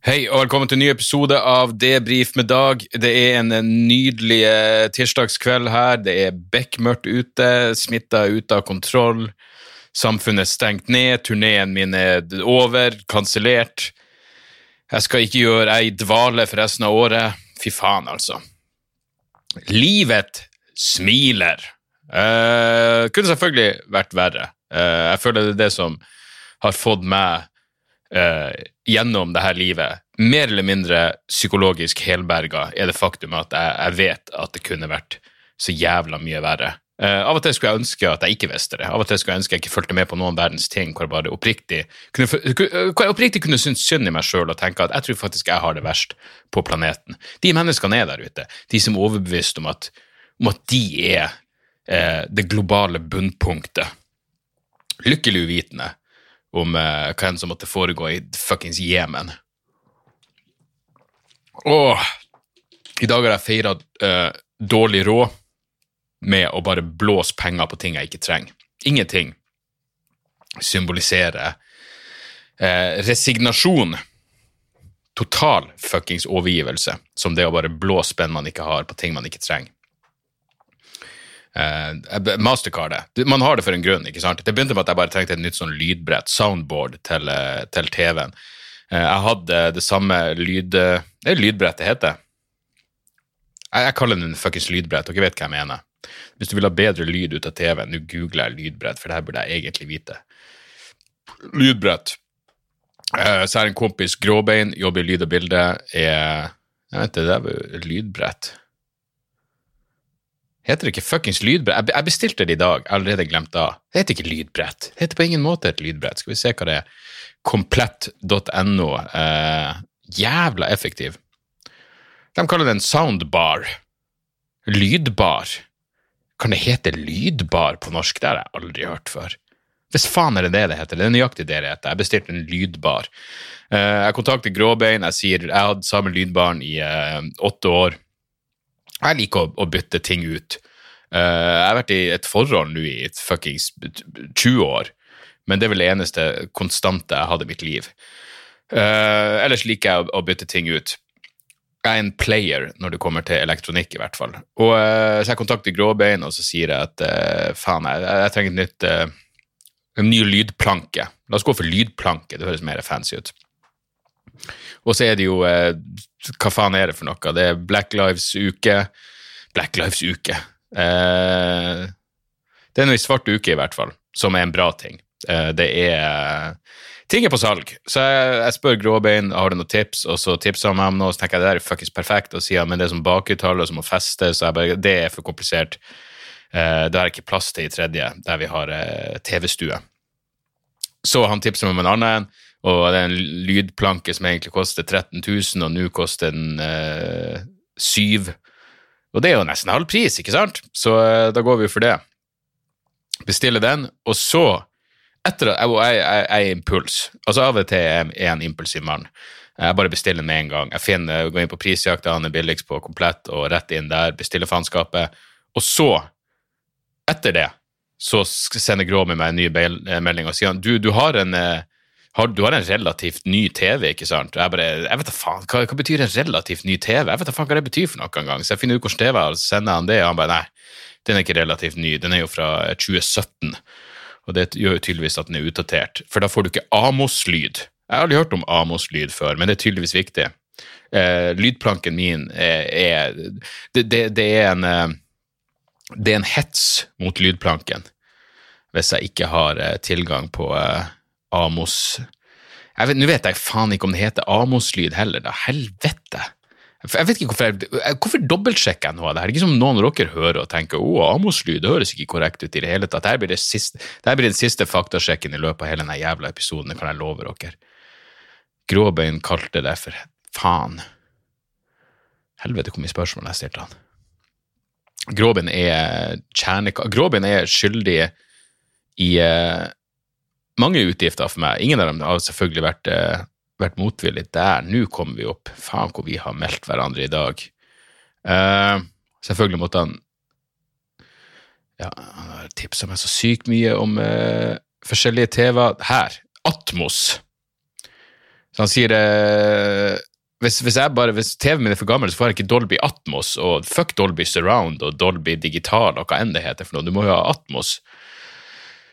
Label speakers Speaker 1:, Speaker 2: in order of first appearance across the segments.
Speaker 1: Hei og velkommen til en ny episode av Debrif med Dag. Det er en nydelig eh, tirsdagskveld her. Det er bekmørkt ute, smitta ute av kontroll. Samfunnet er stengt ned, turneen min er over, kansellert. Jeg skal ikke gjøre ei dvale for resten av året. Fy faen, altså. Livet smiler. Uh, kunne selvfølgelig vært verre. Uh, jeg føler det er det som har fått meg eh, gjennom det her livet, mer eller mindre psykologisk helberga, er det faktum at jeg, jeg vet at det kunne vært så jævla mye verre. Uh, av og til skulle jeg ønske at jeg ikke visste det. Av og til skulle jeg ønske jeg ikke fulgte med på noen verdens ting hvor jeg bare oppriktig kunne, hvor jeg oppriktig kunne synes synd i meg sjøl og tenke at jeg tror faktisk jeg har det verst på planeten. De menneskene er der ute, de som er overbevist om at, om at de er eh, det globale bunnpunktet. Lykkelig uvitende om eh, hva enn som måtte foregå i fuckings Jemen. Åh, i dag har jeg feira eh, dårlig råd med å bare blåse penger på ting jeg ikke trenger. Ingenting symboliserer eh, resignasjon. Total fuckings overgivelse, som det å bare blåse spenn man ikke har på ting man ikke trenger. Uh, Mastercardet. Man har det for en grunn. ikke sant? Det begynte med at jeg bare trengte et nytt sånn lydbrett, soundboard, til, eh, til TV-en. Eh, jeg hadde det samme lyd... eh, Det er lydbrett det heter. Jeg, jeg kaller den fuckings lydbrett, dere vet hva jeg mener. Hvis du vil ha bedre lyd ut av TV-en, nå googler jeg lydbrett, for det her burde jeg egentlig vite. Lydbrett. Eh, så er en kompis, Gråbein, jobber i lyd og bilde, er Jeg vet ikke, det er lydbrett. Heter det ikke fuckings lydbrett? Jeg bestilte det i dag, jeg har allerede glemt det. Det heter ikke lydbrett. Det heter på ingen måte et lydbrett. Skal vi se hva det er. Komplett.no. Eh, jævla effektiv. De kaller det en soundbar. Lydbar. Kan det hete lydbar på norsk? Det har jeg aldri hørt før. Hvis faen er det det det heter. Det er nøyaktig det det heter. Jeg bestilte en lydbar. Eh, jeg kontakter Gråbein. Jeg sier jeg hadde samme lydbaren i eh, åtte år. Jeg liker å, å bytte ting ut. Uh, jeg har vært i et forhold nå i et fuckings 20 år, men det er vel det eneste konstante jeg hadde i mitt liv. Uh, ellers liker jeg å, å bytte ting ut. Jeg er en player når det kommer til elektronikk, i hvert fall. Og, uh, så jeg kontakter Gråbein, og så sier jeg at faen, jeg, jeg trenger et nytt en ny lydplanke. La oss gå for lydplanke, det høres mer fancy ut. Og så er det jo eh, Hva faen er det for noe? Det er Black Lives uke. Black Lives uke. Eh, det er noe i svart uke, i hvert fall, som er en bra ting. Eh, det er Ting er på salg. Så jeg, jeg spør Gråbein har du noen tips, og så tipser han meg om noe, så tenker jeg det der er fuckings perfekt, og sier men det er som bakhøyttaler som må feste, så jeg bare, det er for komplisert. Eh, det har jeg ikke plass til i tredje, der vi har eh, TV-stue. Så han tipser meg om en annen, og det er en lydplanke som egentlig koster 13 000, og nå koster den eh, 7 Og det er jo nesten halv pris, ikke sant? Så eh, da går vi for det. Bestiller den, og så etter at jeg, er impuls. Altså Av og til er jeg en impulsiv mann. Jeg bare bestiller med en gang. Jeg finner, går inn på prisjakta, han er billigst på komplett, og rett inn der, bestiller faenskapet. Og så, etter det, så sender Gråmi meg en ny eh, melding og sier han, du, du har en eh, har, du har en relativt ny TV, ikke sant? Jeg bare, jeg vet da faen, hva, hva betyr en relativt ny TV? Jeg vet da faen hva det betyr for noe en gang. Så jeg finner ut hvordan TV er, og sender han det, og han bare, nei, den er ikke relativt ny, den er jo fra eh, 2017. Og det gjør jo tydeligvis at den er utdatert, for da får du ikke Amos-lyd. Jeg har aldri hørt om Amos-lyd før, men det er tydeligvis viktig. Eh, lydplanken min er, er det, det, det er en eh, det er en hets mot lydplanken hvis jeg ikke har eh, tilgang på eh, Amos Nå vet jeg faen ikke om det heter Amos-lyd heller, da. Helvete! Jeg vet ikke Hvorfor jeg, hvorfor dobbeltsjekker jeg noe av det her? Det er ikke som noen av dere hører og tenker å, Amos-lyd, det høres ikke korrekt ut i det hele tatt. Dette blir, det siste, dette blir den siste faktasjekken i løpet av hele denne jævla episoden, det kan jeg love dere. Gråbein kalte det for Faen. Helvete, hvor mye spørsmål jeg stilte han. Gråbein er kjerneka... Gråbein er skyldig i eh, mange utgifter for meg. Ingen av dem har selvfølgelig vært, eh, vært motvillig der. Nå kommer vi opp. Faen hvor vi har meldt hverandre i dag. Uh, selvfølgelig måtte han Ja, han har tipsa meg så sykt mye om uh, forskjellige TV-er. Her. Atmos. Så han sier uh, hvis, hvis, bare, hvis TV-en min er for gammel, så får jeg ikke Dolby Atmos, og fuck Dolby Surround og Dolby Digital og hva enn det heter for noe. Du må jo ha Atmos.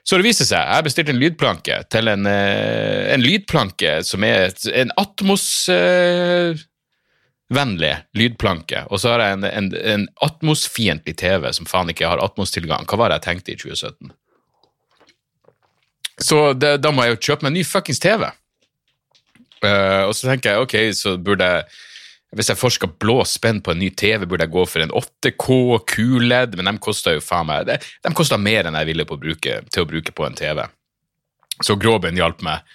Speaker 1: Så det viser seg, jeg bestilte en lydplanke til en, eh, en lydplanke som er en Atmos-vennlig lydplanke, og så har jeg en, en, en Atmos-fiendtlig TV som faen ikke har Atmos-tilgang. Hva var det jeg tenkte i 2017? Så det, da må jeg jo kjøpe meg en ny fuckings TV. Uh, og så tenker jeg ok, så burde jeg hvis jeg først skal blå spenn på en ny TV, burde jeg gå for en 8K QLED, men de koster jo faen meg De, de mer enn jeg ville bruke, til å bruke på en TV. Så Gråben hjalp meg,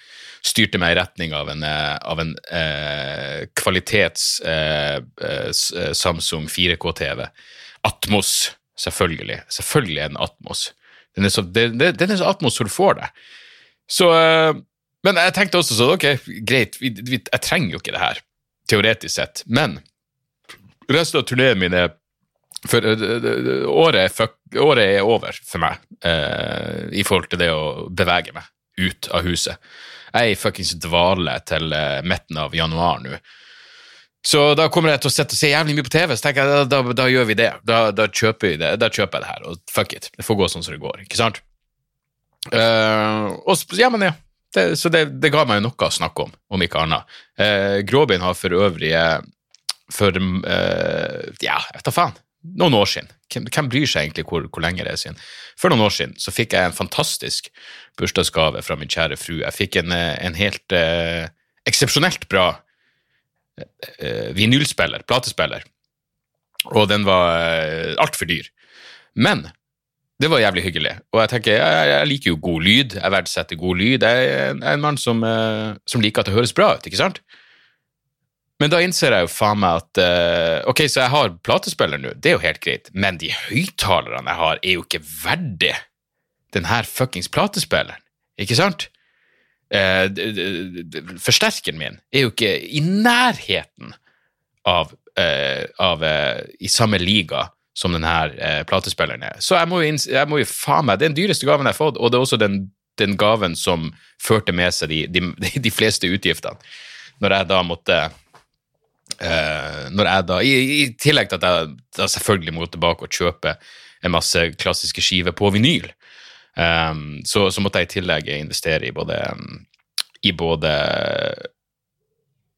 Speaker 1: styrte meg i retning av en, eh, av en eh, kvalitets eh, eh Samsung 4K-TV. Atmos, selvfølgelig. Selvfølgelig er den Atmos. Den er så, den, den er så Atmos som du får det. Så eh, men jeg tenkte også sånn, ok, greit, jeg trenger jo ikke det her, teoretisk sett, men resten av turneen min er for uh, året, fuck, året, er over for meg uh, i forhold til det å bevege meg ut av huset. Jeg er i fuckings dvale til uh, midten av januar nå. Så da kommer jeg til å sitte og se jævlig mye på TV, så tenker jeg da, da, da gjør vi det. Da, da, kjøper vi det. Da kjøper jeg det her, og fuck it. Det får gå sånn som det går, ikke sant? og ja, men ja, det, så det, det, ga meg noe å snakke om, om ikke annet. Eh, Gråbein har for øvrig eh, for eh, ja, jeg tar faen, noen år siden. Hvem, hvem bryr seg egentlig hvor, hvor, lenge det er siden? For noen år siden så fikk jeg en fantastisk bursdagsgave fra min kjære fru. Jeg fikk en, eh, en helt eh, eksepsjonelt bra eh, vinylspiller, platespiller, og den var eh, altfor dyr. Men det var jævlig hyggelig. Og jeg tenker, jeg, jeg liker jo god lyd. Jeg verdsetter god lyd. Jeg er en, mann som, uh, som, liker at det høres bra ut, ikke sant? Men da innser jeg jo faen meg at uh, Ok, så jeg har platespiller nå, det er jo helt greit, men de høyttalerne jeg har, er jo ikke verdig den her fuckings platespilleren, ikke sant? Uh, forsterkeren min er jo ikke i nærheten av, av i samme liga som denne eh, platespilleren er. Så jeg må, jo, jeg må jo faen meg, Det er den dyreste gaven jeg har fått, og det er også den, den gaven som førte med seg de, de, de, fleste utgiftene. Når jeg da måtte eh, når jeg da, i, i, tillegg til at jeg da selvfølgelig må tilbake og kjøpe en masse klassiske skiver på vinyl, um, så, så, måtte jeg i tillegg investere i både, i både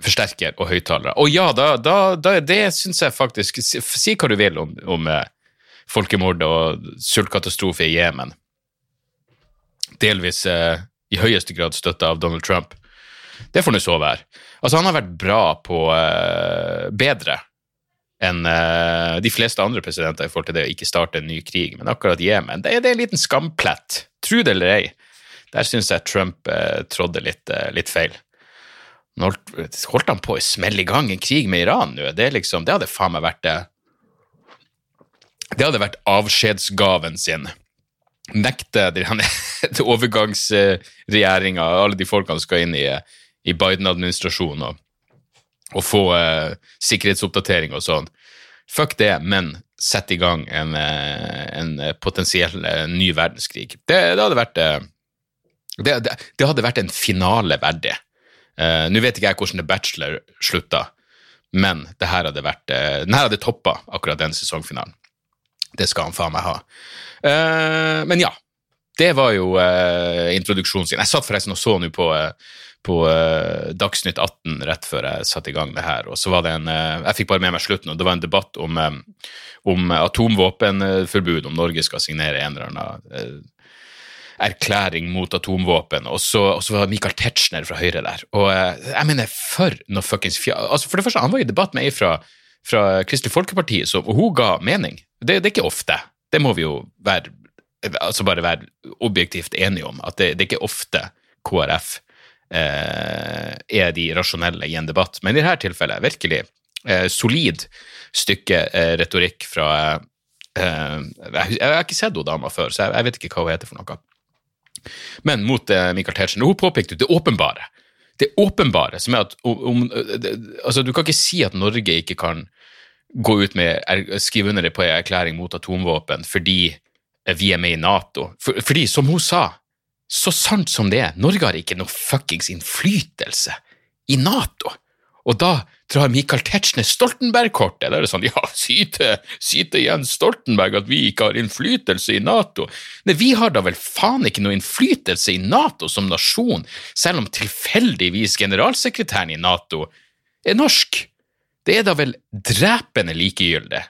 Speaker 1: forsterker og høyttalere. Og ja, da, da, da det syns jeg faktisk si, hva du vil om, om eh, folkemord og sultkatastrofe i Jemen. Delvis eh, i høyeste grad støtta av Donald Trump. Det får nå så være. Altså, han har vært bra på eh, bedre enn eh, de fleste andre presidenter i forhold til det å ikke starte en ny krig, men akkurat Jemen, det, det er en liten skamplett. Tro det eller ei. Der syns jeg Trump eh, trådde litt, litt feil. Holdt, han på å smelle i gang en krig med Iran nå? Det, liksom, det hadde faen meg vært det. Det hadde vært avskjedsgaven sin. Nekte overgangsregjeringa, alle de folkene som skal inn i, i Biden-administrasjonen og, og, få uh, sikkerhetsoppdatering og sånn. Fuck det, men sett i gang en, en potensiell ny verdenskrig. Det, det hadde vært det, det hadde vært en finale verdig. Uh, Nå vet ikke jeg hvordan The Bachelor slutta, men det her hadde vært uh, den her hadde toppa akkurat den sesongfinalen. Det skal han faen meg ha. Uh, men ja, det var jo uh, introduksjonen sin. Jeg satt forresten og så nå på, på Dagsnytt 18 rett før jeg satte i gang det her, og så var det en Jeg fikk bare med meg slutten, og det var en debatt om, om atomvåpenforbud, om Norge skal signere en eller annen erklæring mot atomvåpen, og så, og så var Michael Tetzschner fra Høyre der. Og eh, jeg mener, for noe fuckings fja... Altså, for det første, han var i debatt med ei fra, fra Kristelig Folkeparti, så, og hun ga mening. Det, det, er ikke ofte. Det må vi jo være altså bare være objektivt enige om. At det, det er ikke ofte KrF eh, er de rasjonelle i en debatt. Men i dette tilfellet, virkelig eh, solid stykke eh, retorikk fra eh, jeg, har ikke sett hun dama før, så jeg vet ikke hva hun heter for noe. Men mot Michael Tetzschner, hun påpekte det åpenbare. Det åpenbare, som er at om, altså, du kan ikke si at Norge ikke kan gå ut med, skrive under på en erklæring mot atomvåpen fordi vi er med i Nato. For, fordi, som hun sa, så sant som det er, Norge har ikke noe fuckings innflytelse i Nato. Og da drar Michael Tetzschner Stoltenberg-kortet. Da er det sånn, ja, sy til Jens Stoltenberg at vi ikke har innflytelse i Nato. Nei, vi har da vel faen ikke noe innflytelse i Nato som nasjon, selv om tilfeldigvis generalsekretæren i Nato er norsk. Det er da vel drepende likegyldig.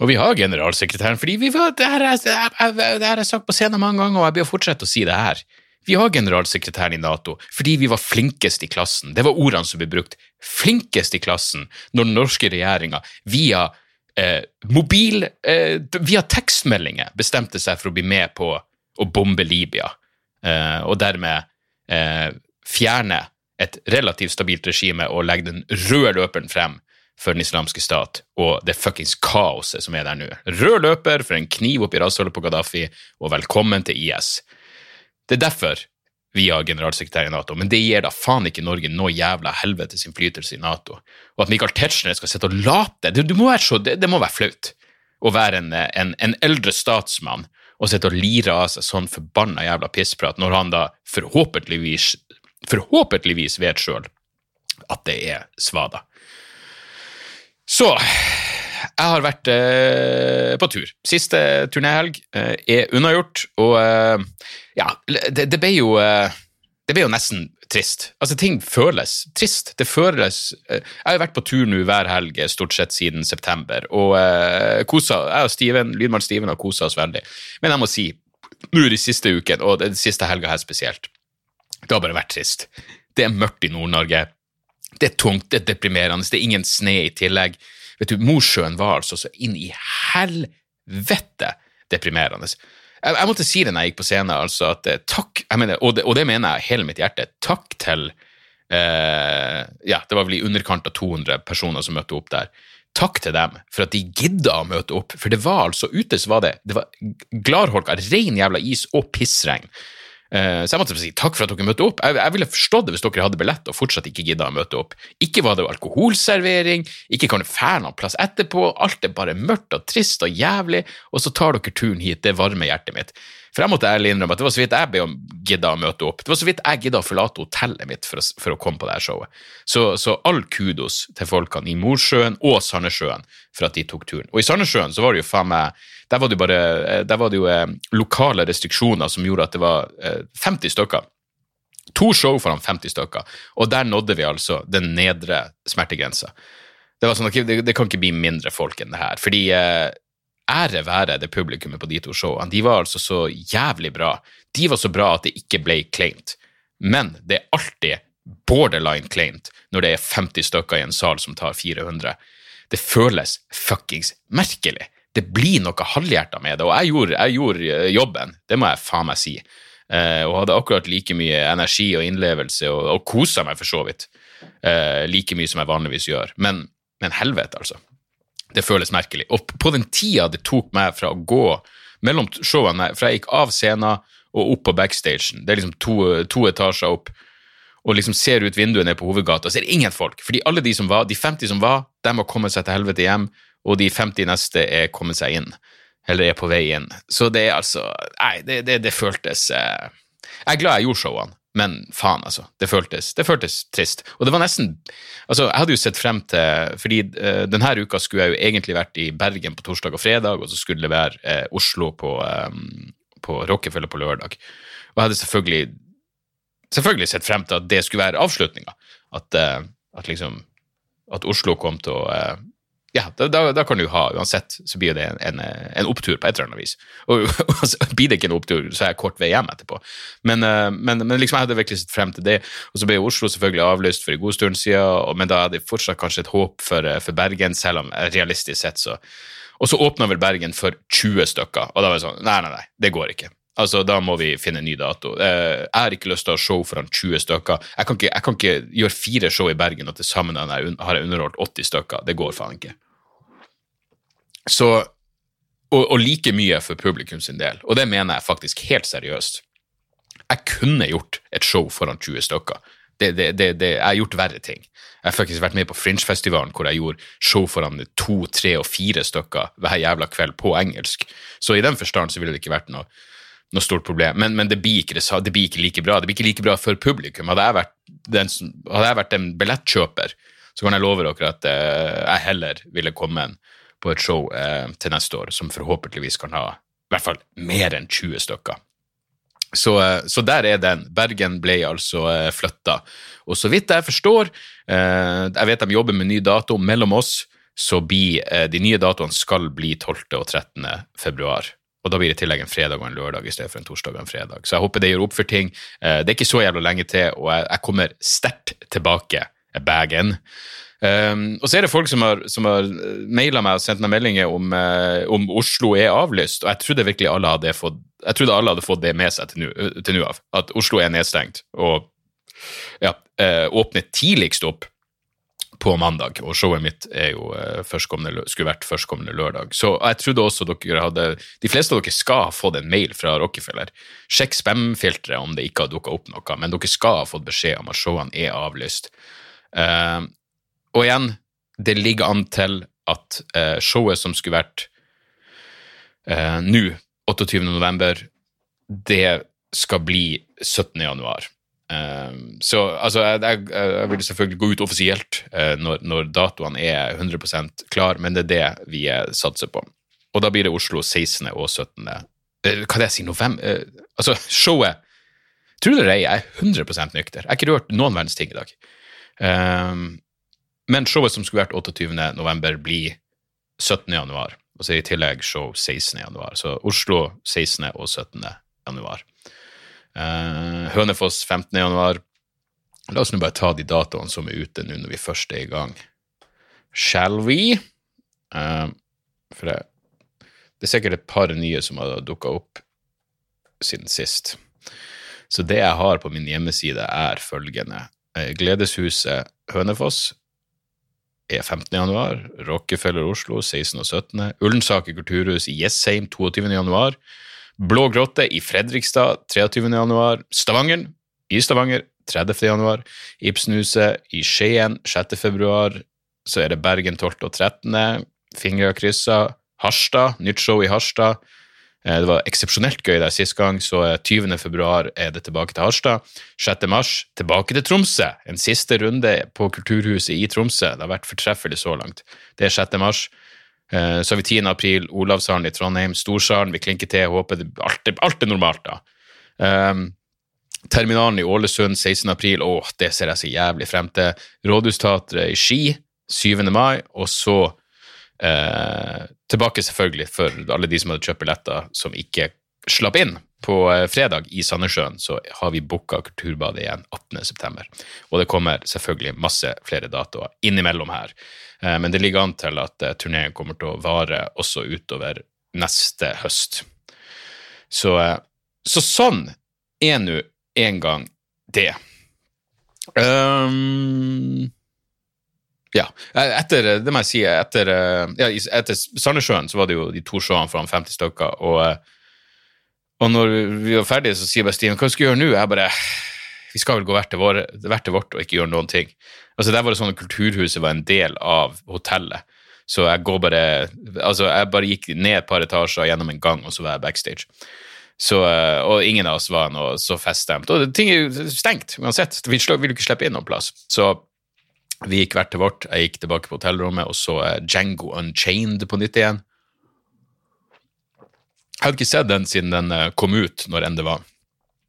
Speaker 1: Og vi har generalsekretæren fordi vi det her er- det her- sagt på scenen mange ganger, og jeg blir fortsette å si det her. Vi har generalsekretæren i Nato fordi vi var flinkest i klassen. Det var ordene som ble brukt. Flinkest i klassen når den norske regjeringa via eh, mobil eh, Via tekstmeldinger bestemte seg for å bli med på å bombe Libya, eh, og dermed eh, fjerne et relativt stabilt regime og legge den røde løperen frem for den islamske stat og det fuckings kaoset som er der nå. Rød løper for en kniv oppi rasshølet på Gaddafi, og velkommen til IS. Det er derfor vi har generalsekretær i Nato, men det gir da faen ikke Norge noe jævla helvetes innflytelse i Nato. Og at Michael Tetzschner skal sitte og late det, må, så, det, det må være flaut å være en, en, en eldre statsmann og sitte og lire av seg sånn forbanna jævla pissprat når han da forhåpentligvis, forhåpentligvis vet sjøl at det er svada. Så jeg har vært eh, på tur. Siste turnéhelg eh, er unnagjort, og eh, ja, det, det ble jo eh, Det ble jo nesten trist. Altså, ting føles trist. Det føles eh, Jeg har vært på tur nå hver helg eh, stort sett siden september, og kosa, jeg og Steven, Lydmann Steven har kosa oss veldig. Men jeg må si, nå de siste uken, og den siste helga her spesielt, det har bare vært trist. Det er mørkt i Nord-Norge. Det er tungt, det er deprimerende, det er ingen sne i tillegg. Vet du, Mosjøen var altså så inn i helvete deprimerende. Jeg, jeg måtte si det når jeg gikk på scenen, altså at eh, takk, mener, og, det, og det mener jeg hele mitt hjerte, takk til eh, Ja, det var vel i underkant av 200 personer som møtte opp der. Takk til dem for at de gidda å møte opp, for det var altså ute så var det, det var gladholka, ren jævla is og pissregn. Eh, Så jeg måtte si takk for at dere møtte opp. Jeg, ville forstått det hvis dere hadde billett og fortsatt ikke gidda å møte opp. Ikke var det alkoholservering, ikke kan du fære noen plass etterpå, alt er bare mørkt og trist og jævlig, og så tar dere turen hit, det varmer hjertet mitt. For jeg måtte ærlig innrømme at det var så vidt jeg ble gidda å møte opp. Det var så vidt jeg gidda å forlate hotellet mitt for å, for å komme på det her showet. Så, så all kudos til folkene i Mosjøen og Sandnessjøen for at de tok turen. Og i Sandnessjøen så var det jo faen meg der var det bare der var det jo eh, lokale restriksjoner som gjorde at det var eh, 50 stykker. To show foran 50 stykker, og der nådde vi altså den nedre smertegrensa. Det sånn, det, det kan ikke bli mindre folk enn det her, fordi eh, ære være det publikummet på de to showene. De var altså så jævlig bra. De var så bra at det ikke ble kleint. Men det er alltid borderline kleint når det er 50 stykker i en sal som tar 400. Det føles fuckings merkelig. Det blir noe halvhjerta med det, og jeg gjorde, jeg gjorde eh, jobben, det må jeg faen meg si. Eh, og hadde akkurat like mye energi og innlevelse, og, og kosa meg for så vidt. Eh, like mye som jeg vanligvis gjør. Men, men helvete, altså. Det føles merkelig. Og på den tida det tok meg fra å gå mellom showene, fra jeg gikk av scenen og opp på backstagen, det er liksom to, to etasjer opp, og liksom ser ut vinduet ned på hovedgata, ser er ingen folk. Fordi alle de som var, de 50 som var, de har kommet seg til helvete hjem, og de 50 neste er kommet seg inn. Eller er på vei inn. Så det er altså Nei, det, det, det føltes eh, Jeg er glad jeg gjorde showene, men faen, altså. Det føltes, det føltes trist. Og det var nesten Altså, jeg hadde jo sett frem til Fordi eh, denne uka skulle jeg jo egentlig vært i Bergen på torsdag og fredag, og så skulle det være eh, Oslo på, eh, på Rockefeller på lørdag. Og jeg hadde selvfølgelig selvfølgelig sett frem til at det skulle være avslutninga. At, eh, at liksom At Oslo kom til å ja, da, da, da kan du ha, uansett, så blir det en, en, en opptur på et eller annet vis. Og og blir det ikke en opptur, så er jeg kort vei hjem etterpå. Men, eh, men, men liksom, jeg hadde virkelig sett frem til det. Og så ble Oslo selvfølgelig avlyst for en god stund siden, men da hadde jeg fortsatt kanskje et håp for, eh, for Bergen, selv om eh, realistisk sett så Og så åpna vel Bergen for 20 stykker, og da var det sånn Nei, nei, nei, det går ikke. Altså, da må vi finne en ny dato. Eh, jeg har ikke lyst til å ha show foran 20 stykker. Jeg kan ikke, jeg kan ikke gjøre fire show i Bergen, og til sammen har jeg underholdt 80 stykker. Det går faen ikke. Så, og, og like mye for publikum sin del, og det mener jeg faktisk helt seriøst. Jeg kunne gjort et show foran 20 stykker. Det, det, det, jeg har gjort verre ting. Jeg har faktisk vært med på Fringe-festivalen hvor jeg gjorde show foran to, tre og fire stykker hver jævla kveld på engelsk. Så i den forstand så ville det ikke vært noe, noe stort problem. Men, men det, blir ikke, det blir ikke like bra. Det blir ikke like bra for publikum. Hadde jeg vært, den, hadde jeg vært en billettkjøper, så kan jeg love dere at eh, jeg heller ville kommet på et show eh, til neste år som forhåpentligvis kan ha i hvert fall mer enn 20 stykker. Så, eh, så der er den. Bergen ble altså eh, flytta. Og så vidt jeg forstår, eh, jeg vet de jobber med ny dato mellom oss, så blir de nye datoene skal bli 12. og 13. februar. Og da blir det i tillegg en fredag og en lørdag i stedet for en torsdag og en fredag. Så jeg håper det gjør opp for ting. Det er ikke så jævla lenge til, og jeg, kommer sterkt tilbake. Bagen. Um, og så er det folk som har, som har maila meg og sendt meg meldinger om, uh, om Oslo er avlyst, og jeg trodde virkelig alle hadde fått jeg trodde alle hadde fått det med seg til nå av, at Oslo er nedstengt og ja, uh, åpner tidligst opp på mandag, og showet mitt er jo uh, skulle vært førstkommende lørdag. Så jeg trodde også dere hadde De fleste av dere skal ha fått en mail fra Rockefeller. Sjekk spam-filteret om det ikke har dukka opp noe, men dere skal ha fått beskjed om at showene er avlyst. Eh, og igjen, det ligger an til at eh, showet som skulle vært eh, nå, 28. november, det skal bli 17. januar. Eh, så altså, jeg, jeg, jeg vil selvfølgelig gå ut offisielt eh, når, når datoene er 100% klar, men det er det vi eh, satser på. Og da blir det Oslo 16. og 17. Eh, hva det jeg sier, november? Eh, altså, showet Tror det er jeg er 100 nykter. Jeg har ikke rørt noen verdens ting i dag. Eh, men showet som skulle vært 28. november, blir 17. januar. Og så i tillegg show 16. januar. Så Oslo 16. og 17. januar. Eh, Hønefoss 15. januar. La oss nå bare ta de datoene som er ute nå når vi først er i gang. Shall we? Uh, for det, det er sikkert et par nye som har dukka opp siden sist. Så det jeg har på min hjemmeside, er følgende. Eh, Gledeshuset Hønefoss er 15. januar, Rockefeller Oslo 16. og 17. Ullensaker kulturhus i Jessheim 22. januar, Blå grotte i Fredrikstad 23. januar, Stavanger i Stavanger 30. januar, Ibsenhuset i Skien 6. februar, så er det Bergen 12. og 13. Fingra kryssa, Harstad, nytt show i Harstad. Eh, Det var eksepsjonelt gøy der sist gang, så eh, 20. februar er det tilbake til Harstad. 6. mars tilbake til Tromsø. En siste runde på Kulturhuset i Tromsø. Det har vært fortreffelig så langt. Det er 6. mars. Eh, Så har vi 10. april, Olavshallen i Trondheim, Storsalen, vi klinker til, håper det, alt, er- alt er normalt da. Um, Terminalen i Ålesund 16. april, åh, det ser jeg så jævlig frem til. Rådhusteatret i Ski 7. mai, og så eh, tilbake selvfølgelig for alle de som hadde kjøpt billetter som ikke slapp inn. På eh, fredag i Sandnessjøen så har vi booka Kulturbadet igjen 18. september. Og det kommer selvfølgelig masse flere datoer innimellom her. Eh, men det ligger an til at eh, turneen kommer til å vare også utover neste høst. Så, så sånn er nå en gang det. Um, ja. Etter, det må jeg si, etter, eh, ja, etter Sandnessjøen så var det jo de to showene fra 50 stykker, og, eh, og når vi var ferdige, så sier bare Steven hva skal vi gjøre nå? Jeg bare vi skal vel gå hvert til, våre, hvert til vårt og ikke gjøre noen ting. Altså Der var det sånn at Kulturhuset var en del av hotellet. Så jeg går bare Altså, jeg bare gikk ned et par etasjer gjennom en gang, og så var jeg backstage. Så, eh, og ingen av oss var noe så feststemt. Og ting er jo stengt uansett. Vi vil ikke slippe inn noen plass. Så vi gikk hvert til vårt. Jeg gikk tilbake på hotellrommet og så Django Unchained på nytt igjen. Jeg hadde ikke sett den siden den eh, kom ut, når enn det var.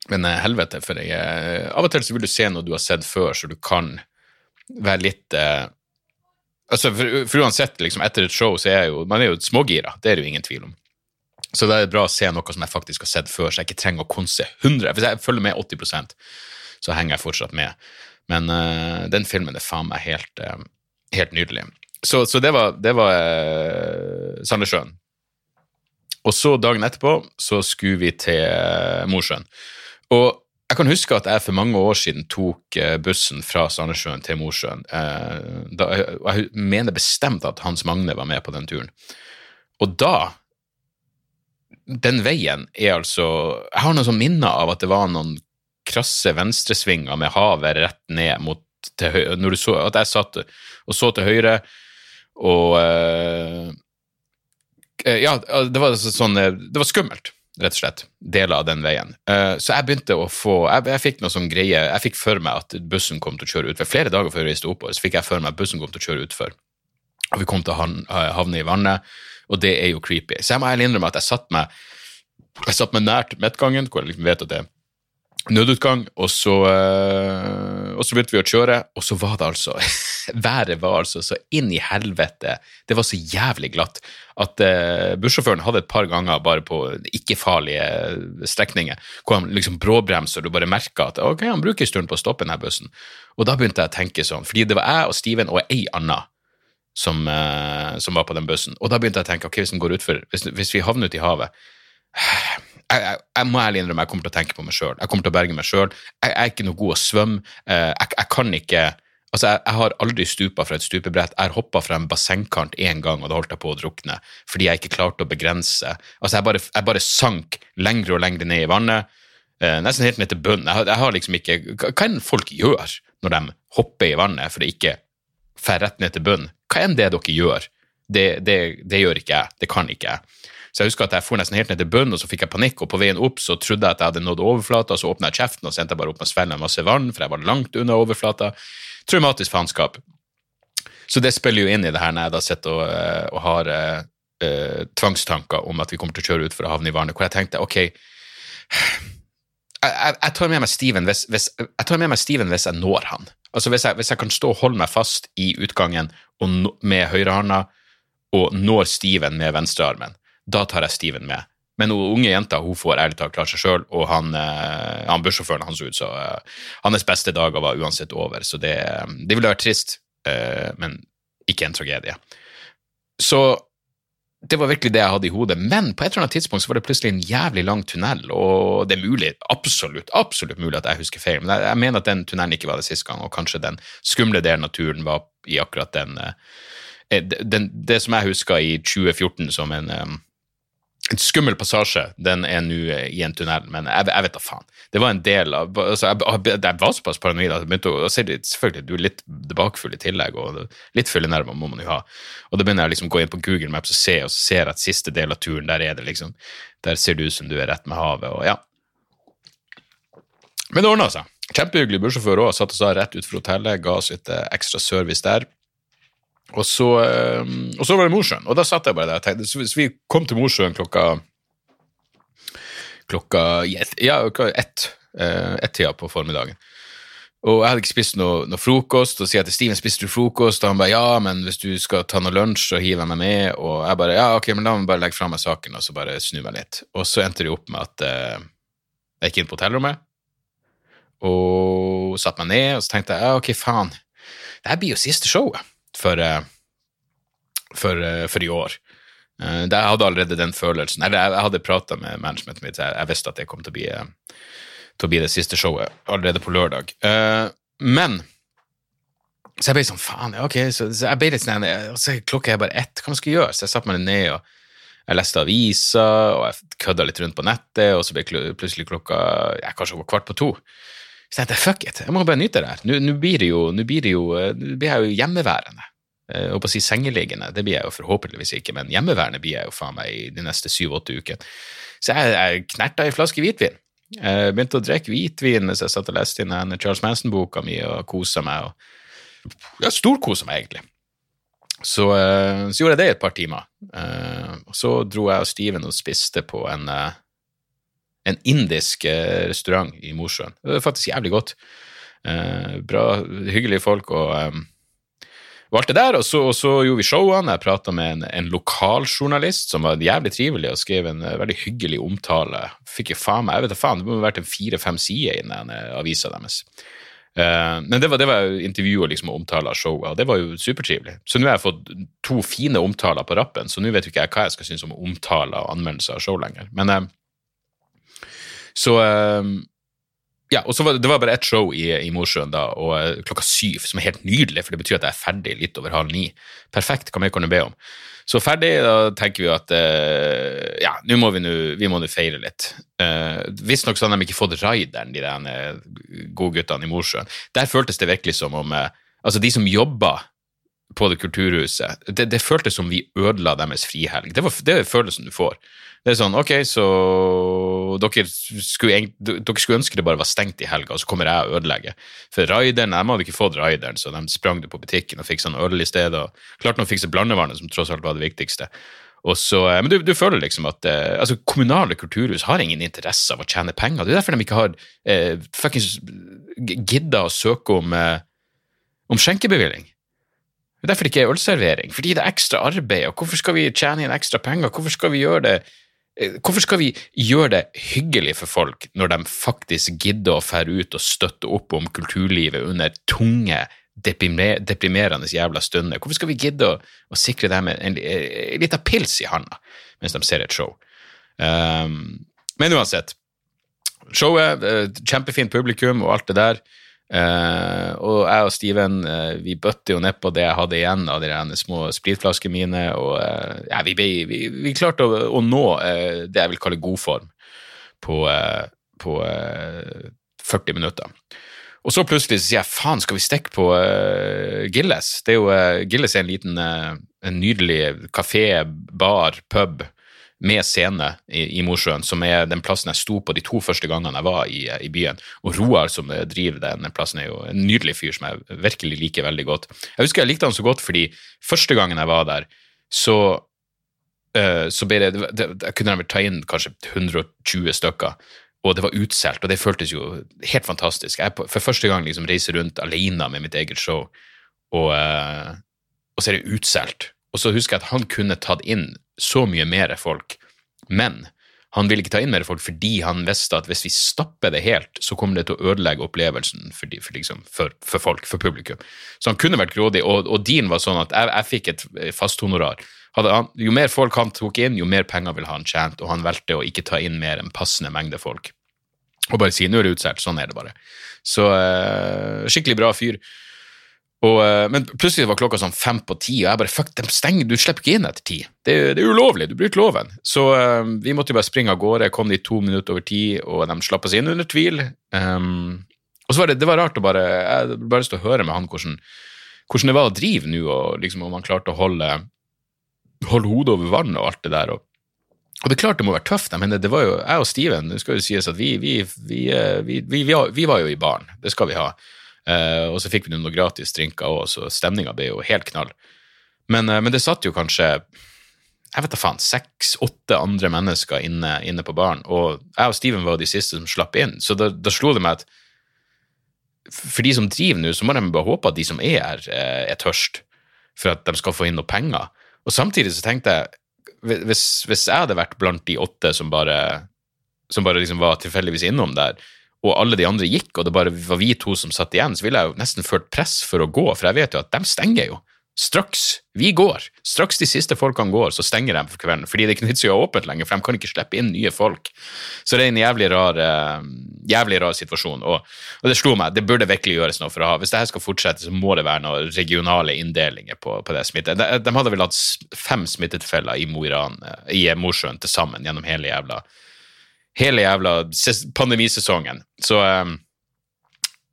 Speaker 1: Men eh, helvete, for jeg eh, Av og til så vil du se noe du har sett før, så du kan være litt eh, Altså, for, for uansett, liksom, etter et show så er jo Man er jo smågira, det er det jo ingen tvil om. Så det er bra å se noe som jeg faktisk har sett før, så jeg ikke trenger å konse 100 Hvis jeg følger med 80 så henger jeg fortsatt med. Men uh, den filmen er faen meg helt, uh, helt nydelig. Så, så det var, det var uh, Sandnessjøen. Og så dagen etterpå så skulle vi til uh, Mosjøen. Og jeg kan huske at jeg for mange år siden tok eh, bussen fra Sandnessjøen til Mosjøen. Eh, jeg mener bestemt at Hans Magne var med på den turen. Og da Den veien er altså Jeg har noen sånn minner av at det var noen krasse venstresvinger med havet rett ned mot til høyre, når du så, At jeg satt og så til høyre, og uh, Ja, det var sånn Det var skummelt rett og slett, deler av den veien. Uh, så jeg begynte å få Jeg, jeg fikk noe sånn greie Jeg fikk for meg at bussen kom til å kjøre utfor. Flere dager før jeg reiste oppover, så fikk jeg for meg at bussen kom til å kjøre utfor. Og vi kom til å havne i vannet, og det er jo creepy. Så jeg må ærlig innrømme at jeg satt meg jeg satt meg nært midtgangen, hvor jeg liksom vet at det er nødutgang, og så, øh, og så begynte vi å kjøre, og så var det altså Været var altså så inn i helvete. Det var så jævlig glatt at øh, bussjåføren hadde et par ganger bare på ikke-farlige strekninger hvor han liksom bråbremser, og du bare merker at ok, han bruker en stund på å stoppe denne bussen. Og da begynte jeg å tenke sånn, fordi det var jeg og Steven og ei anna som, øh, som, var på den bussen, og da begynte jeg å tenke ok, hvis den går utfor, hvis, hvis vi havner ute i havet jeg, jeg, jeg, må ærlig innrømme jeg kommer til å tenke på meg sjøl. Jeg kommer til å berge meg sjøl. Jeg, jeg, er ikke noe god å svømme. Eh, jeg, jeg, kan ikke Altså, jeg, har aldri stupa fra et stupebrett. Jeg har hoppa fra en bassengkant én gang, og da holdt jeg på å drukne fordi jeg ikke klarte å begrense. Altså, jeg bare, bare sank lengre og lengre ned i vannet, eh, nesten helt ned til bunnen. Jeg, har liksom ikke Hva enn folk gjør når de hopper i vannet for å ikke dra rett ned til bunnen? Hva enn det dere gjør, det, det, det gjør ikke jeg. Det kan ikke jeg. Så jeg husker at jeg for nesten helt ned til bunnen, og så fikk jeg panikk, og på veien opp så trodde jeg at jeg hadde nådd overflata, så åpna jeg kjeften og sendte jeg bare opp med svelga masse vann, for jeg var langt unna overflata. Traumatisk faenskap. Så det spiller jo inn i det her når jeg da sitter og, eh, og har uh, tvangstanker om at vi kommer til å kjøre ut for å havne i vannet, hvor jeg tenkte ok jeg, tar med meg Steven hvis, hvis, jeg med meg Steven hvis jeg når han. Altså hvis jeg, hvis jeg kan stå og holde meg fast i utgangen og, med høyrehånda og når Steven med venstrearmen, da tar jeg Steven med. Men hun unge jenta hun får ærlig talt klare seg sjøl, og han, eh, han bussjåføren hans ut, så uh, hans beste dager var uansett over. Så det, det ville vært trist, men ikke en tragedie. Så det var virkelig det jeg hadde i hodet. Men på et eller annet tidspunkt så var det plutselig en jævlig lang tunnel, og det er mulig, absolutt, absolutt mulig at jeg husker feil, men jeg, mener at den tunnelen ikke var det sist gang, og kanskje den skumle delen av turen var i akkurat den, den Det som jeg husker i 2014 som en en skummel passasje, den er nå i en tunnel, men jeg, jeg, vet da faen. Det var en del av altså jeg, jeg, var såpass paranoid at jeg begynte å se Selvfølgelig, du er litt bakfull i tillegg, og litt fyllenerver må man jo ha. Og da begynner jeg liksom å gå inn på Google Maps og se, og så ser jeg at siste del av turen, der er det liksom Der ser det ut som du er rett med havet, og ja. Men det ordna seg. Kjempehyggelig bussjåfør òg. Satt oss da rett ut fra hotellet, ga oss litt eh, ekstra service der. Og så, ehm, og så, var det Mosjøen, og da satt jeg bare der og tenkte Så vi kom til Mosjøen klokka klokka ja, ett, eh, ett-tida på formiddagen. Og jeg hadde ikke spist noe, noe frokost, og sier til Steven spiste du frokost, og han bare ja, men hvis du skal ta noe lunsj, så hiver jeg meg med, og jeg bare ja, ok, men la meg bare legge fra meg saken og så bare snu meg litt. Og så endte det opp med at eh, jeg gikk inn på hotellrommet og satte meg ned, og så tenkte jeg ja, ok, faen, det her blir jo siste showet for, eh, for, eh, for i år. Eh, jeg hadde allerede den følelsen. Eller jeg hadde prata med managementet mitt, jeg visste at det kom til å bli, til å bli det siste showet allerede på lørdag. Men så jeg ble sånn, faen, ok, så, så jeg ble litt sånn, så klokka er bare ett, hva man skal gjøre? Så jeg satte meg ned og jeg leste aviser, og jeg kødda litt rundt på nettet, og så ble plutselig klokka ja, kanskje kvart på to. Så jeg tenkte fuck it, jeg må bare nyte det her. Nå blir blir jo, blir jeg jo hjemmeværende. Jeg på å si sengeliggende, det blir jeg jo forhåpentligvis ikke, men hjemmeværende blir jeg jo faen meg i de neste syv-åtte ukene. Så jeg, jeg knerta ei flaske hvitvin. Jeg begynte å drikke hvitvin mens jeg satt og leste inn den Charles Manson-boka mi og kosa meg. og Jeg Storkosa meg, egentlig. Så, eh, så, gjorde jeg det i et par timer. Eh, så dro jeg og Steven og spiste på en eh, en indisk eh, restaurant i Mosjøen. Det var faktisk jævlig godt. Eh, bra, hyggelige folk og, eh, valgte der. Og så, og så gjorde vi showene. Jeg prata med en, en lokaljournalist som var jævlig trivelig og skrev en uh, veldig hyggelig omtale. Fikk jo faen meg, jeg vet da faen, det må ha vært en fire-fem sider i den avisa deres. Uh, men det var, det var intervju og liksom omtale av showet, og det var jo supertrivelig. Så nå har jeg fått to fine omtaler på rappen, så nå vet jo ikke jeg hva jeg skal synes om omtaler og anmeldelser av show lenger. Men eh, så eh, ja, og så var det, var bare ett show i, i Mosjøen da, og uh, klokka syv, som er helt nydelig, for det betyr at jeg er ferdig litt over halv ni. Perfekt, hva mer kan du be om? Så ferdig, da tenker vi at uh, ja, nå må vi nå feire litt. Uh, Visstnok så hadde de ikke fått rideren, de der godguttene i Mosjøen. Der føltes det virkelig som om uh, Altså, de som jobba på det kulturhuset, det, det føltes som vi ødela deres frihelg. Det, var, det er følelsen du får. Det er sånn, ok, så dere skulle, dere skulle, ønske det bare var stengt i helga, og så kommer jeg og ødelegger. For raideren, de hadde ikke fått raideren, så de sprang det på butikken og fikk sånn øl i stedet. og Klarte å fikse blandevannet, som tross alt var det viktigste. Og så, eh, men du, du, føler liksom at eh, altså, kommunale kulturhus har ingen interesse av å tjene penger. Det er derfor de ikke har eh, fuckings gidda å søke om, eh, om skjenkebevilling. Det er derfor det ikke er ølservering. Fordi det er ekstra arbeid. og Hvorfor skal vi tjene inn ekstra penger? Hvorfor skal vi gjøre det hvorfor skal vi gjøre det hyggelig for folk når de faktisk gidder å fære ut og støtte opp om kulturlivet under tunge, deprimerende jævla stunder? Hvorfor skal vi gidde å, å sikre dem en, en, en liten pils i handa mens de ser et show? Um, men uansett, showet, uh, kjempefint publikum og alt det der. Uh, og jeg og Steven uh, vi bøtte jo nedpå det jeg hadde igjen av de små spritflaskene mine, og uh, ja, vi, vi, vi, klarte å, å nå det jeg vil kalle god form på, på 40 minutter. Og så plutselig så sier jeg faen, skal vi stikke på Gilles? Det er jo, Gilles er en liten, en nydelig kafé, bar, pub med scene i, i, Mosjøen, som er den plassen jeg sto på de to første gangene jeg var i, i byen. Og Roar, som driver den plassen, er jo en nydelig fyr som jeg virkelig liker veldig godt. Jeg husker jeg likte han så godt fordi første gangen jeg var der, så, uh, så ble det, det, Jeg kunne vel ta inn kanskje 120 stykker. Og det var utsolgt, og det føltes jo helt fantastisk. Jeg for første gang liksom reiser rundt alene med mitt eget show, og, og så er det utsolgt. Og så husker jeg at han kunne tatt inn så mye mer folk, men han ville ikke ta inn mer folk fordi han visste at hvis vi stapper det helt, så kommer det til å ødelegge opplevelsen for, de, for, liksom, for, for folk, for publikum. Så han kunne vært grådig, og, og dealen var sånn at jeg, jeg fikk et fasthonorar. jo mer folk han tok inn, jo mer penger ville han tjent, og han valgte å ikke ta inn mer enn passende mengde folk. Og bare si 'nå er det utsolgt', sånn er det bare. Så uh, skikkelig bra fyr. Og, eh, men plutselig var klokka sånn fem på ti, og jeg bare fuck, de stenger, du slipper ikke inn etter ti. Det, det er ulovlig, du bryter loven. Så uh, vi måtte jo bare springe av gårde, kom de to minutter over ti, og de slapp oss inn under tvil. Um, og så var det, det var rart å bare Jeg bare lyst til å høre med han hvordan, hvordan det var å drive nå, og liksom om han klarte å holde, holde hodet over vannet og alt det der. og og det er klart det må være tøft, men det, det var jo jeg og Steven det skal jo sies at vi, vi, vi, eh, vi, var jo i baren, det skal vi ha. Uh, og så fikk vi noen gratis drinker òg, så stemninga ble jo helt knall. Men, uh, men, det satt jo kanskje jeg vet da faen, seks-åtte andre mennesker inne, inne, på baren, og jeg og Steven var de siste som slapp inn. Så da, da slo det meg at for de som driver nå, så må de bare håpe at de som er her, uh, er tørst for at de skal få inn noe penger. Og samtidig så tenkte jeg hvis, hvis jeg hadde vært blant de åtte som bare, som bare liksom var tilfeldigvis innom der, og alle de andre gikk, og det bare var vi to som satt igjen, så ville jeg jo nesten følt press for å gå, for jeg vet jo at de stenger jo. Straks. Vi går. Straks de siste folkene går, så stenger de for kvelden. Fordi det er ikke nytt å ha åpent lenger, for de kan ikke slippe inn nye folk. Så det er en jævlig rar, uh, jævlig rar situasjon. Og, og, det slo meg, det burde virkelig gjøres noe for å ha Hvis dette skal fortsette, så må det være noen regionale inndelinger på, på det smittet. De, de, hadde vel hatt fem smittetilfeller i Mo i Mosjøen til sammen gjennom hele jævla hele jævla pandemisesongen. Så um,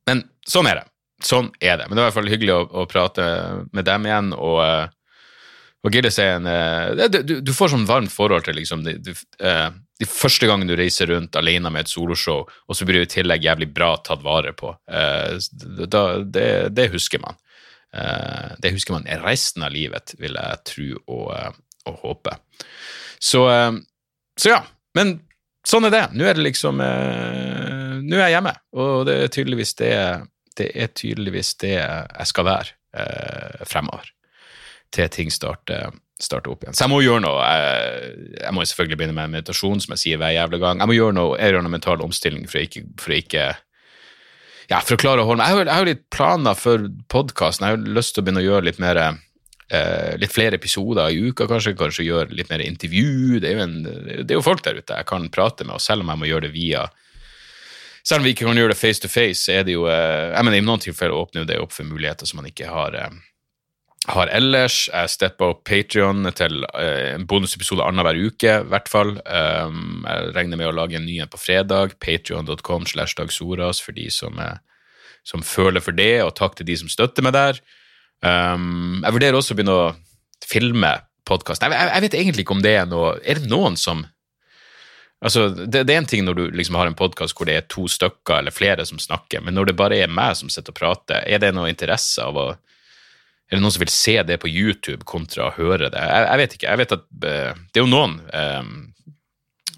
Speaker 1: Men sånn er det. Sånn er det. Men det var i hvert fall hyggelig å, å prate med dem igjen. og uh, og Gilles er en uh, du, du, får sånn varmt forhold til liksom, de, de, uh, de, første gangen du reiser rundt alene med et soloshow, og så blir du i tillegg jævlig bra tatt vare på. Da, det, det, husker man. det husker man resten av livet, vil jeg tro og, og håpe. Så, så ja. Men sånn er det. Nå er det liksom eh, Nå er jeg hjemme, og det er tydeligvis det, det, er tydeligvis det jeg skal være eh, fremover. Til ting starter, starter, opp igjen. Så jeg må gjøre noe. Jeg, jeg må selvfølgelig begynne med meditasjon, som jeg sier hver jævla gang. Jeg må gjøre noe, jeg gjør noe mental omstilling for å ikke, for å ikke ja, for å klare å holde meg Jeg har jo- litt planer for podkasten. Jeg har lyst til å begynne å gjøre litt mer eh, litt flere episoder i uka, kanskje. Kanskje gjøre litt mer intervju. Det er, en, det er jo folk der ute jeg kan prate med, og selv om jeg må gjøre det via Selv om vi ikke kan gjøre det face to face, er det jo eh, jeg mener, I noen tilfeller åpner det opp for muligheter som man ikke har, eh, har ellers. Jeg stepper opp Patrion til eh, en bonusepisode annenhver uke, i hvert fall. Jeg regner med å lage en ny en på fredag. Patrion.com slash dagsoras for de som, som føler for det, og takk til de som støtter meg der. Um, jeg vurderer også å begynne å filme podkasten. Jeg, jeg, jeg vet egentlig ikke om det er noe Er det noen som Altså, det, det er en ting når du liksom har en podkast hvor det er to stykker eller flere som snakker, men når det bare er meg som sitter og prater, er det noe interesse av å Er det noen som vil se det på YouTube kontra å høre det? Jeg, jeg vet ikke. Jeg vet at uh, det er jo noen uh,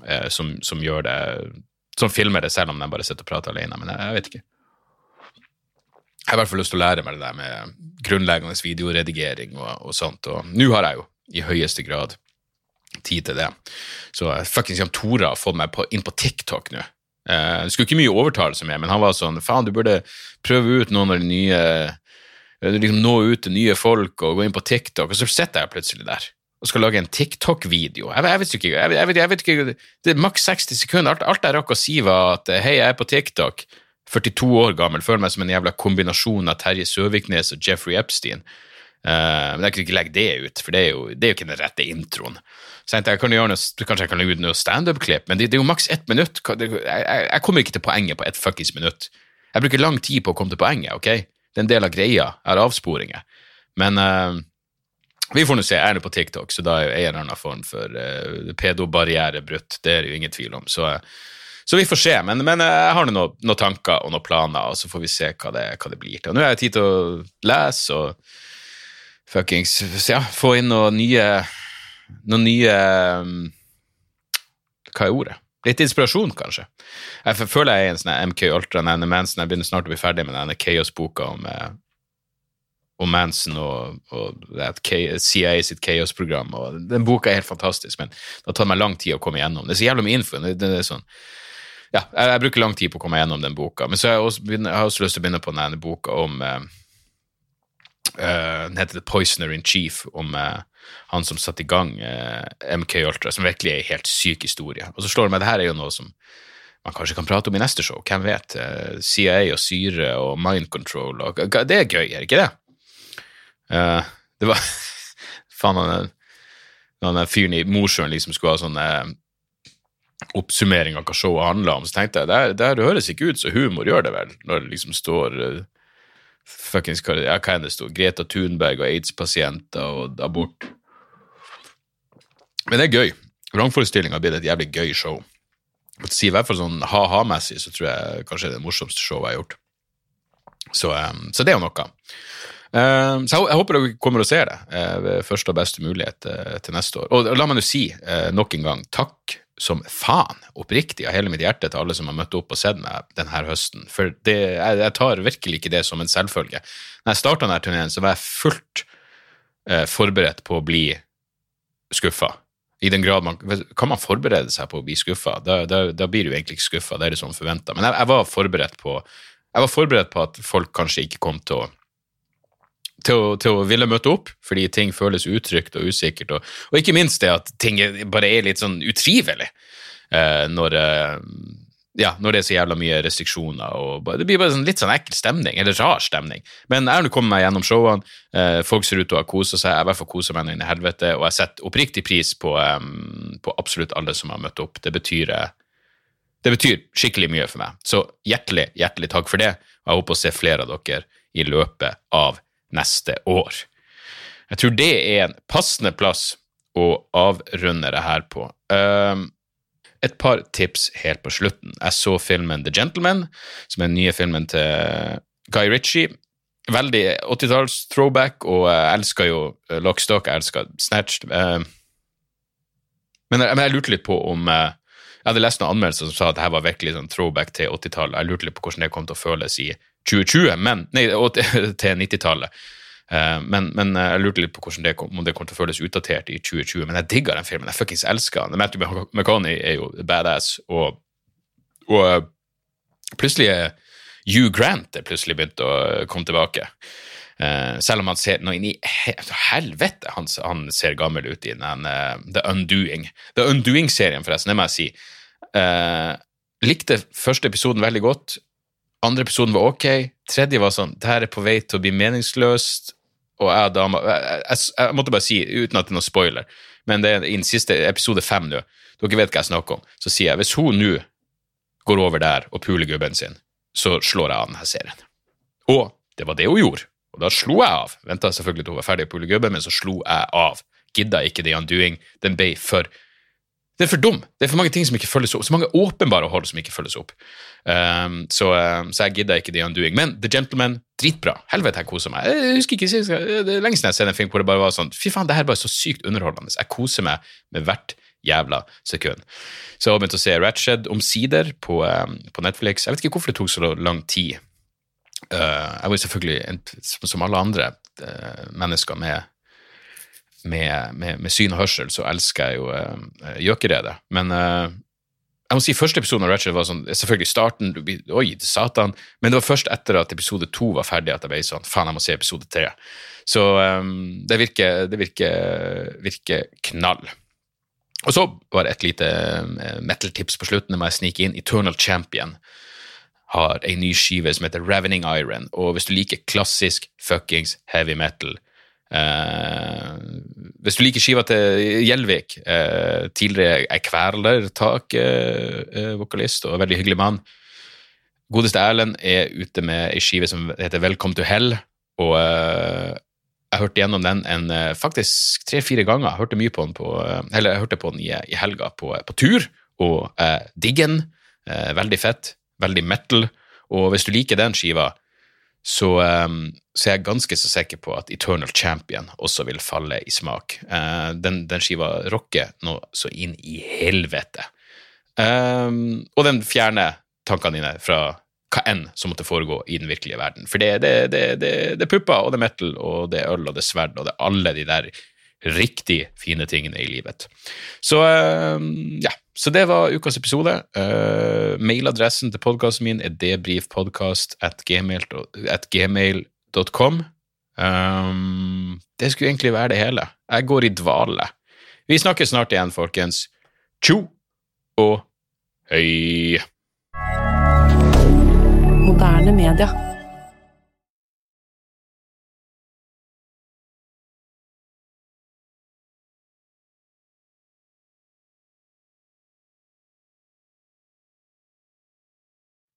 Speaker 1: uh, som, som gjør det Som filmer det selv om de bare sitter og prater alene, men jeg, jeg vet ikke. Jeg har i hvert fall lyst til å lære meg det der med grunnleggende videoredigering og, og sånt, og nå har jeg jo i høyeste grad tid til det. Så fuckings Jan Tore har fått meg på, inn på TikTok nå. Eh, det skulle ikke mye overtalelse med, men han var sånn faen, du burde prøve ut noen av de nye eh, liksom Nå ut til nye folk og gå inn på TikTok, og så sitter jeg plutselig der og skal lage en TikTok-video. Jeg, jeg, vet ikke, jeg, jeg, vet, jeg vet ikke, Det er maks 60 sekunder. Alt, alt jeg rakk å si, var at eh, hei, jeg er på TikTok. 42 år gammel, føler meg som en jævla kombinasjon av Terje Søviknes og Jeffrey Epstein. Uh, men jeg kunne ikke legge det ut, for det er jo, det er jo ikke den rette introen. Så jeg tenkte jeg kan gjøre noe, kanskje jeg kan legge ut noe standup-klipp, men det, det er jo maks ett minutt. Jeg, jeg, kommer ikke til poenget på ett fuckings minutt. Jeg bruker lang tid på å komme til poenget, ok? Det er en del av greia. Jeg har avsporinger. Men uh, vi får nå se. Jeg er nå på TikTok, så da er jo en eller annen form for uh, pedobarriere brutt. Det er det jo ingen tvil om. Så, eh, så vi får se. Men, men jeg har noen, noen tanker og noen planer, og så får vi se hva det, hva det blir til. Og nå har jeg tid til å lese og fuckings ja, få inn noen nye Noen nye um, Hva er ordet? Litt inspirasjon, kanskje. Jeg føler jeg er i en sånn MK Ultra, denne Manson. Jeg begynner snart å bli ferdig med denne Chaos-boka om, eh, om Manson og, og det CIA sitt Chaos-program. Den boka er helt fantastisk, men det har tatt meg lang tid å komme igjennom. Det er så jævlig mye info. Det, det er sånn, ja, jeg, jeg bruker lang tid på å komme gjennom den boka. Men så har jeg også, jeg har også lyst til å begynne på denne boka om eh, eh, Den heter The Poisoner in Chief, om eh, han som satte i gang eh, MK Ultra, som virkelig er en helt syk historie. Og så slår det meg, det her er jo noe som man kanskje kan prate om i neste show, hvem vet? Eh, CIA og syre og mind control, og, det er gøy, er det ikke det? Uh, det var Faen, han den fyren i Mosjøen liksom skulle ha sånn oppsummering av hva showet handla om, så tenkte jeg det det høres ikke ut så humor, gjør det vel? Når det liksom står eh, fuckings, ja, hva enn det står, Greta Thunberg og aids-pasienter og abort. Men det er gøy. Vrangforestillinga blitt et jævlig gøy show. Å si, I hvert fall sånn ha-ha-messig så tror jeg kanskje det er det morsomste showet jeg har gjort. Så, um, så det er jo noe. Eh, så jeg, håper dere kommer og ser det ved første og beste mulighet til neste år. Og la meg nå si eh, nok en gang takk som faen, oppriktig av hele mitt hjerte, til alle som har møtt opp og sett meg denne høsten. For det, jeg, jeg tar virkelig ikke det som en selvfølge. Når jeg starta denne turneen, så var jeg fullt eh, forberedt på å bli skuffa. I den grad man Kan man forberede seg på å bli skuffa? Da, da, da blir du egentlig ikke skuffa, det er det som forventa. Men jeg, jeg var på Jeg var forberedt på at folk kanskje ikke kom til å til å, til å ville møte opp, fordi ting føles utrygt og usikkert. Og, og ikke minst det at ting bare er litt sånn utrivelig eh, når, eh, ja, når det er så jævla mye restriksjoner. Og bare, det blir bare sånn, litt sånn ekkel stemning, eller rar stemning. Men jeg har nå kommet meg gjennom showene. Eh, folk ser ut til å ha kosa seg. Jeg har i hvert kosa meg inn i helvete, og jeg setter oppriktig pris på, eh, på absolutt alle som har møtt opp. Det betyr eh, det betyr skikkelig mye for meg. Så hjertelig, hjertelig takk for det, og jeg håper å se flere av dere i løpet av neste år. Jeg tror det er en passende plass å avrunde det her på. Um, et par tips helt på slutten. Jeg så filmen The Gentleman, som er den nye filmen til Guy Ritchie. Veldig 80-talls-throwback, og jeg elsker jo eh, Lockstock, jeg elsker Snatched. Men jeg, men jeg lurte litt på om eh, Jeg hadde lest noen anmeldelser som sa at dette var virkelig sånn throwback til 80-tallet. Jeg lurte litt på hvordan det kom til å føles i 2020, men, nei, og til til 90-tallet. Eh, men, men eh, jeg lurte litt på hvordan det om det kom til å føles utdatert i 2020. Men jeg digga den filmen. Jeg fuckings elsker den. Matthew McConaughey er jo badass, og, og eh, plutselig er Hugh Grant er plutselig begynt å komme tilbake. Eh, selv om han ser noe inn i Helvete, han, han, ser gammel ut i den The Undoing. The Undoing-serien, forresten, det må jeg si. Uh, likte første episoden veldig godt. Andre episoden var ok. Tredje var sånn Det her er på vei til å bli meningsløst. Og jeg og dama jeg, jeg, jeg, måtte bare si, uten at det er noen spoiler, men det er i den siste episode fem nå, dere vet hva jeg snakker om, så sier jeg hvis hun nå går over der og puler gubben sin, så slår jeg av denne serien. Og det var det hun gjorde. Og da slo jeg av. Venta selvfølgelig til hun var ferdig å pule gubben, men så slo jeg av. Gidda ikke The Undoing. Den ble for det er for dum. Det er for mange ting som ikke følges opp. Så mange åpenbare hold som ikke følges opp. Um, så, um, så, jeg gidder ikke The Undoing. Men The Gentleman, dritbra. Helvete, jeg koser meg. Jeg husker ikke, Det er lenge siden jeg har sett en film hvor det bare var sånn Fy faen, det her er bare så sykt underholdende. Jeg koser meg med hvert jævla sekund. Så jeg har begynt å se Ratched omsider på, um, på Netflix. Jeg vet ikke hvorfor det tok så lang tid. Uh, jeg var selvfølgelig, som alle andre uh, mennesker med, med, med, med, syn og hørsel, så elsker jeg jo uh, gjøkeredet. Men jeg må si første episoden av Ratchet var sånn, selvfølgelig starten Oi, satan. Men det var først etter at episode to var ferdig, at jeg ble sånn Faen, jeg må se episode tre. Så um, det virker, det virker, virker knall. Og så var det et lite metal-tips på slutten. Det må jeg snike inn. Eternal Champion har ei ny skive som heter Ravening Iron. Og hvis du liker klassisk fuckings heavy metal eh, Hvis du liker skiva til Gjelvik, eh, tidligere ei Kvelertak-vokalist eh, og veldig hyggelig mann Godeste Erlend er ute med ei skive som heter Welcome to Hell. Og eh, jeg hørte gjennom den en, eh, faktisk tre-fire ganger. Jeg hørte mye på den på, eh, eller jeg hørte på den i, i helga på, på tur, og eh, digger den. veldig fett veldig metal. Og hvis du liker den skiva, så, um, så, er ganske så sikker på at Eternal Champion også vil falle i smak. Uh, den, den, skiva rocker nå så inn i helvete. Um, og den fjerner tankene dine fra hva enn som måtte foregå i den virkelige verden. For det er pupper, og det er metal, og det er øl, og det er sverd, og det er alle de der riktig fine tingene i livet. Så uh, ja, så det var ukas episode. Uh, mailadressen til podkasten min er debrifpodkast.gmail.com. Um, det skulle egentlig være det hele. Jeg går i dvale. Vi snakkes snart igjen, folkens. Tjo og høy.
Speaker 2: Moderne media.